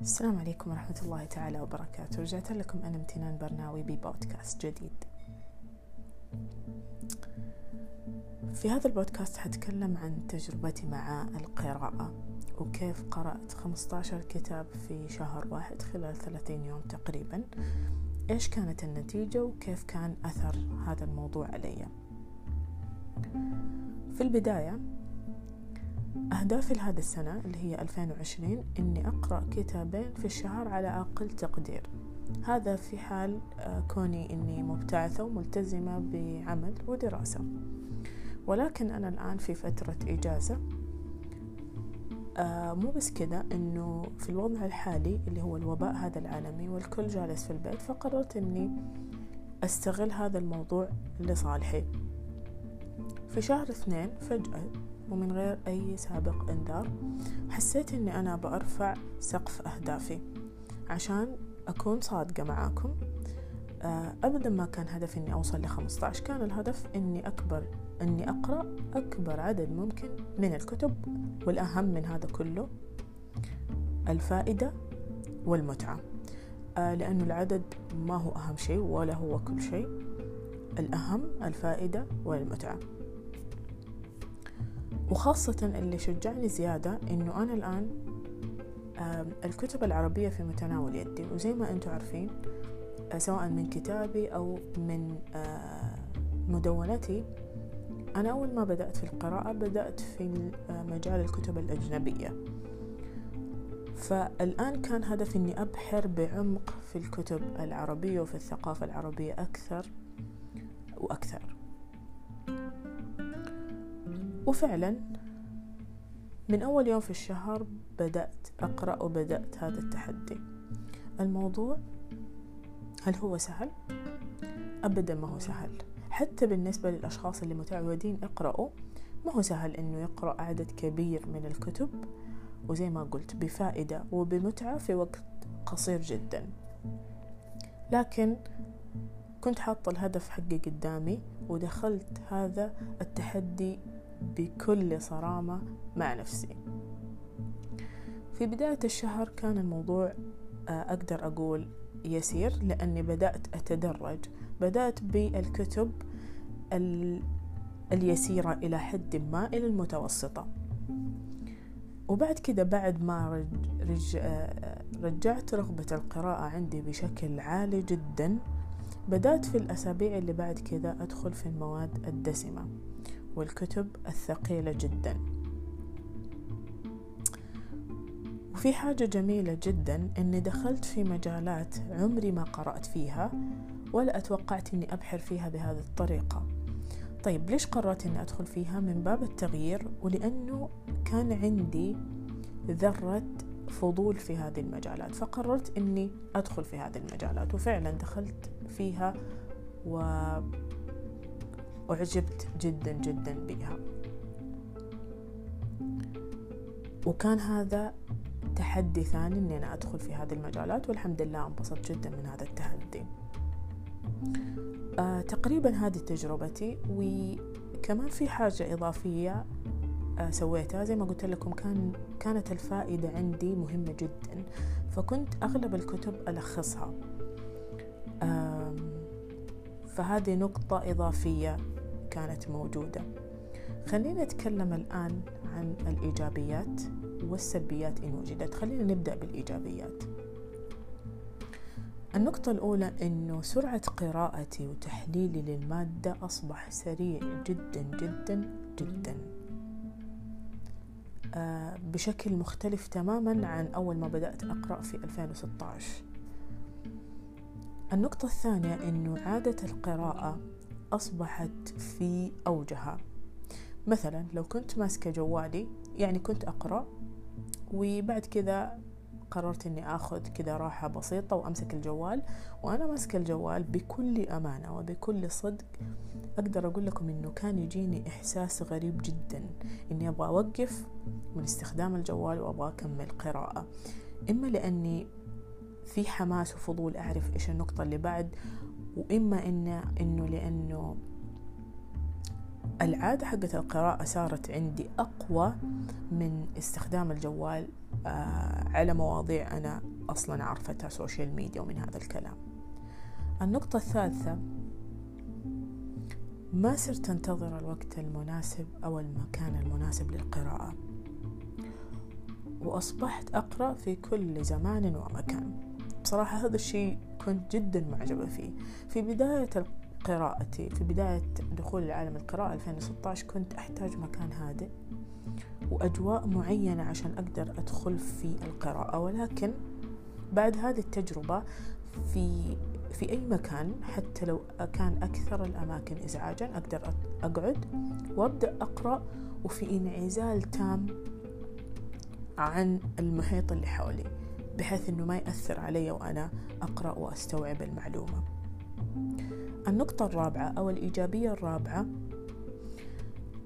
السلام عليكم ورحمة الله تعالى وبركاته. رجعت لكم أنا امتنان برناوي ببودكاست جديد. في هذا البودكاست حتكلم عن تجربتي مع القراءة وكيف قرأت 15 كتاب في شهر واحد خلال 30 يوم تقريبا. إيش كانت النتيجة وكيف كان أثر هذا الموضوع علي؟ في البداية أهدافي لهذه السنة اللي هي 2020 إني أقرأ كتابين في الشهر على أقل تقدير. هذا في حال آه، كوني إني مبتعثة وملتزمة بعمل ودراسة. ولكن أنا الآن في فترة إجازة. آه مو بس كذا إنه في الوضع الحالي اللي هو الوباء هذا العالمي والكل جالس في البيت فقررت إني أستغل هذا الموضوع لصالحي. في شهر اثنين فجأة ومن غير أي سابق إنذار حسيت أني أنا بأرفع سقف أهدافي عشان أكون صادقة معاكم. آه، أبدا ما كان هدفي أني أوصل لخمسة عشر كان الهدف أني أكبر أني أقرأ أكبر عدد ممكن من الكتب والأهم من هذا كله الفائدة والمتعة. آه، لأنه العدد ما هو أهم شيء ولا هو كل شيء الأهم الفائدة والمتعة. وخاصة اللي شجعني زيادة إنه أنا الآن الكتب العربية في متناول يدي. وزي ما أنتم عارفين آه، سواء من كتابي أو من آه، مدونتي أنا أول ما بدأت في القراءة بدأت في آه، مجال الكتب الأجنبية. فالآن كان هدفي أني أبحر بعمق في الكتب العربية وفي الثقافة العربية أكثر وأكثر. وفعلا من أول يوم في الشهر بدأت أقرأ وبدأت هذا التحدي. الموضوع هل هو سهل؟ أبدا ما هو سهل. حتى بالنسبة للأشخاص اللي متعودين يقرأوا ما هو سهل إنه يقرأ عدد كبير من الكتب. وزي ما قلت بفائدة وبمتعة في وقت قصير جدا. لكن كنت حاطة الهدف حقي قدامي ودخلت هذا التحدي بكل صرامة مع نفسي. في بداية الشهر كان الموضوع آه، أقدر أقول يسير لأني بدأت أتدرج. بدأت بالكتب اليسيرة إلى حد ما إلى المتوسطة. وبعد كده بعد ما رج... آه، رجعت رغبة القراءة عندي بشكل عالي جدا بدأت في الأسابيع اللي بعد كده أدخل في المواد الدسمة. والكتب الثقيلة جدا. وفي حاجة جميلة جدا أني دخلت في مجالات عمري ما قرأت فيها ولا أتوقعت أني أبحر فيها بهذه الطريقة. طيب ليش قررت أني أدخل فيها؟ من باب التغيير ولأنه كان عندي ذرة فضول في هذه المجالات. فقررت أني أدخل في هذه المجالات وفعلا دخلت فيها و أعجبت جدا جدا بها وكان هذا تحدي ثاني إني أنا أدخل في هذه المجالات والحمد لله انبسطت جدا من هذا التحدي. آه تقريبا هذه تجربتي وكمان في حاجة إضافية آه سويتها. زي ما قلت لكم كان كانت الفائدة عندي مهمة جدا فكنت أغلب الكتب ألخصها. آه فهذه نقطة إضافية. كانت موجودة. خلينا نتكلم الآن عن الإيجابيات والسلبيات إن وجدت. خلينا نبدأ بالإيجابيات. النقطة الأولى أنه سرعة قراءتي وتحليلي للمادة أصبح سريع جدا جدا جدا. آه بشكل مختلف تماما عن أول ما بدأت أقرأ في 2016 النقطة الثانية أنه عادة القراءة أصبحت في أوجها. مثلا لو كنت ماسكة جوالي يعني كنت أقرأ وبعد كذا قررت إني آخذ كذا راحة بسيطة وأمسك الجوال وأنا ماسكة الجوال بكل أمانة وبكل صدق أقدر أقول لكم إنه كان يجيني إحساس غريب جدا إني أبغى أوقف من استخدام الجوال وأبغى أكمل قراءة. إما لأني في حماس وفضول أعرف إيش النقطة اللي بعد وإما إنه إنه لأنه العادة حقت القراءة صارت عندي أقوى من استخدام الجوال آه، على مواضيع أنا أصلا عرفتها social media ومن هذا الكلام. النقطة الثالثة ما صرت أنتظر الوقت المناسب أو المكان المناسب للقراءة. وأصبحت أقرأ في كل زمان ومكان. بصراحة هذا الشيء كنت جدا معجبة فيه. في بداية قراءتي في بداية دخول العالم القراءة 2016 كنت أحتاج مكان هادئ وأجواء معينة عشان أقدر أدخل في القراءة. ولكن بعد هذه التجربة في في أي مكان حتى لو كان أكثر الأماكن إزعاجا أقدر أقعد وأبدأ أقرأ. وفي انعزال تام عن المحيط اللي حولي. بحيث أنه ما يأثر علي وأنا أقرأ وأستوعب المعلومة. النقطة الرابعة أو الإيجابية الرابعة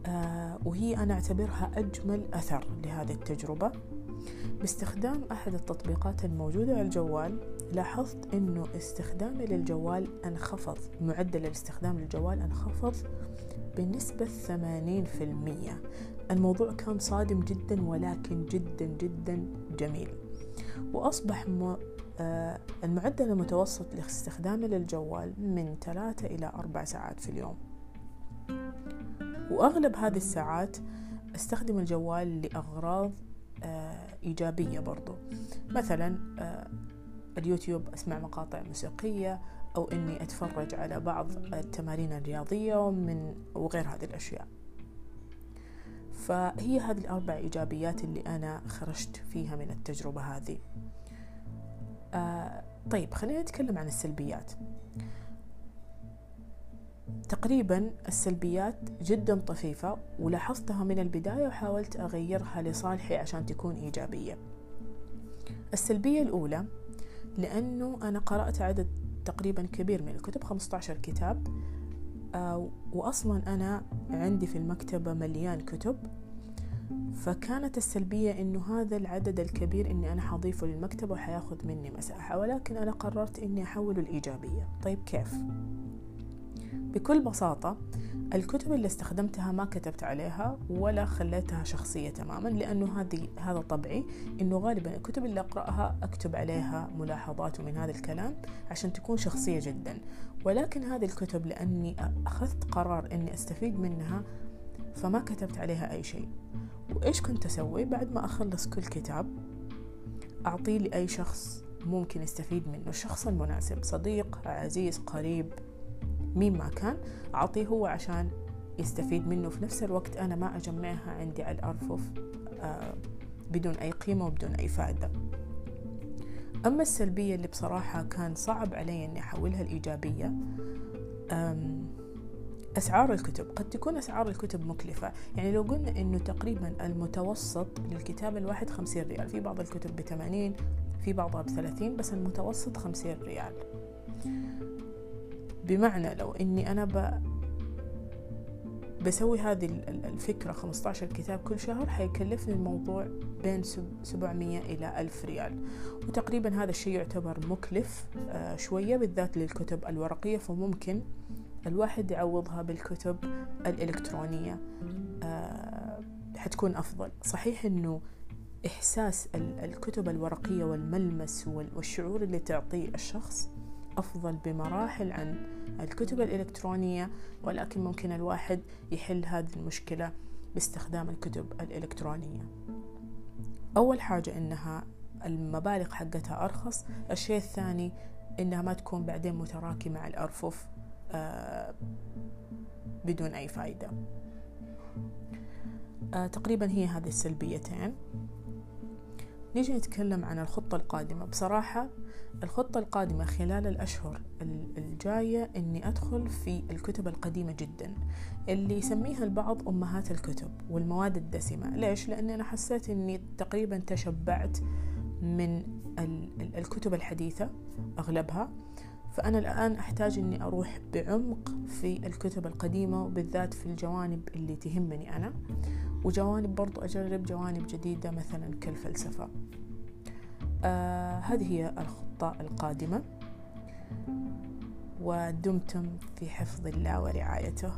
آه وهي أنا أعتبرها أجمل أثر لهذه التجربة. باستخدام أحد التطبيقات الموجودة على الجوال لاحظت أنه استخدامي للجوال أنخفض معدل الاستخدام للجوال أنخفض بنسبة ثمانين في المية. الموضوع كان صادم جدا ولكن جدا جدا جميل. وأصبح. آه المعدل المتوسط لاستخدامي للجوال من ثلاثة إلى أربع ساعات في اليوم وأغلب هذه الساعات أستخدم الجوال لأغراض آه إيجابية برضو مثلا آه اليوتيوب أسمع مقاطع موسيقية أو إني أتفرج على بعض التمارين الرياضية ومن وغير هذه الأشياء فهي هذه الأربع إيجابيات اللي أنا خرجت فيها من التجربة هذه. آه طيب خلينا نتكلم عن السلبيات. تقريبا السلبيات جدا طفيفة ولاحظتها من البداية وحاولت أغيرها لصالحي عشان تكون إيجابية. السلبية الأولى لأنه أنا قرأت عدد تقريبا كبير من الكتب 15 كتاب وأصلا أنا عندي في المكتبة مليان كتب فكانت السلبية إنه هذا العدد الكبير إني أنا حضيفه للمكتبة وحياخذ مني مساحة ولكن أنا قررت إني أحوله الإيجابية طيب كيف؟ بكل بساطة الكتب اللي استخدمتها ما كتبت عليها ولا خليتها شخصية تماما لأنه هذه هذا طبعي إنه غالبا الكتب اللي أقرأها أكتب عليها ملاحظات ومن هذا الكلام عشان تكون شخصية جدا. ولكن هذه الكتب لأني أخذت قرار إني أستفيد منها فما كتبت عليها أي شيء. وإيش كنت أسوي بعد ما أخلص كل كتاب؟ أعطيه لأي شخص ممكن يستفيد منه الشخص المناسب صديق عزيز قريب. مين ما كان أعطيه هو عشان يستفيد منه. في نفس الوقت أنا ما أجمعها عندي على الأرفف آه بدون أي قيمة وبدون أي فائدة. أما السلبية اللي بصراحة كان صعب علي أني أحولها الإيجابية أسعار الكتب. قد تكون أسعار الكتب مكلفة. يعني لو قلنا أنه تقريبا المتوسط للكتاب الواحد خمسين ريال في بعض الكتب بثمانين في بعضها بثلاثين بس المتوسط خمسين ريال. بمعنى لو إني أنا ب... بسوي هذه الفكرة 15 كتاب كل شهر حيكلفني الموضوع بين 700 إلى 1000 ريال. وتقريبا هذا الشيء يعتبر مكلف آه، شوية بالذات للكتب الورقية فممكن الواحد يعوضها بالكتب الإلكترونية آه، حتكون أفضل. صحيح أنه إحساس الكتب الورقية والملمس والشعور اللي تعطيه الشخص أفضل بمراحل عن الكتب الإلكترونية ولكن ممكن الواحد يحل هذه المشكلة باستخدام الكتب الإلكترونية. أول حاجة إنها المبالغ حقتها أرخص. الشيء الثاني إنها ما تكون بعدين متراكمة على الأرفف آه بدون أي فايدة. آه تقريبا هي هذه السلبيتين. نيجي نتكلم عن الخطة القادمة. بصراحة الخطة القادمة خلال الأشهر الجاية أني أدخل في الكتب القديمة جدا اللي يسميها البعض أمهات الكتب والمواد الدسمة. ليش؟ لأن أنا حسيت أني تقريبا تشبعت من الكتب الحديثة أغلبها. فأنا الآن أحتاج أني أروح بعمق في الكتب القديمة وبالذات في الجوانب اللي تهمني أنا وجوانب برضو أجرب جوانب جديدة مثلا كالفلسفة. آه هذه هي الخطة القادمة. ودمتم في حفظ الله ورعايته.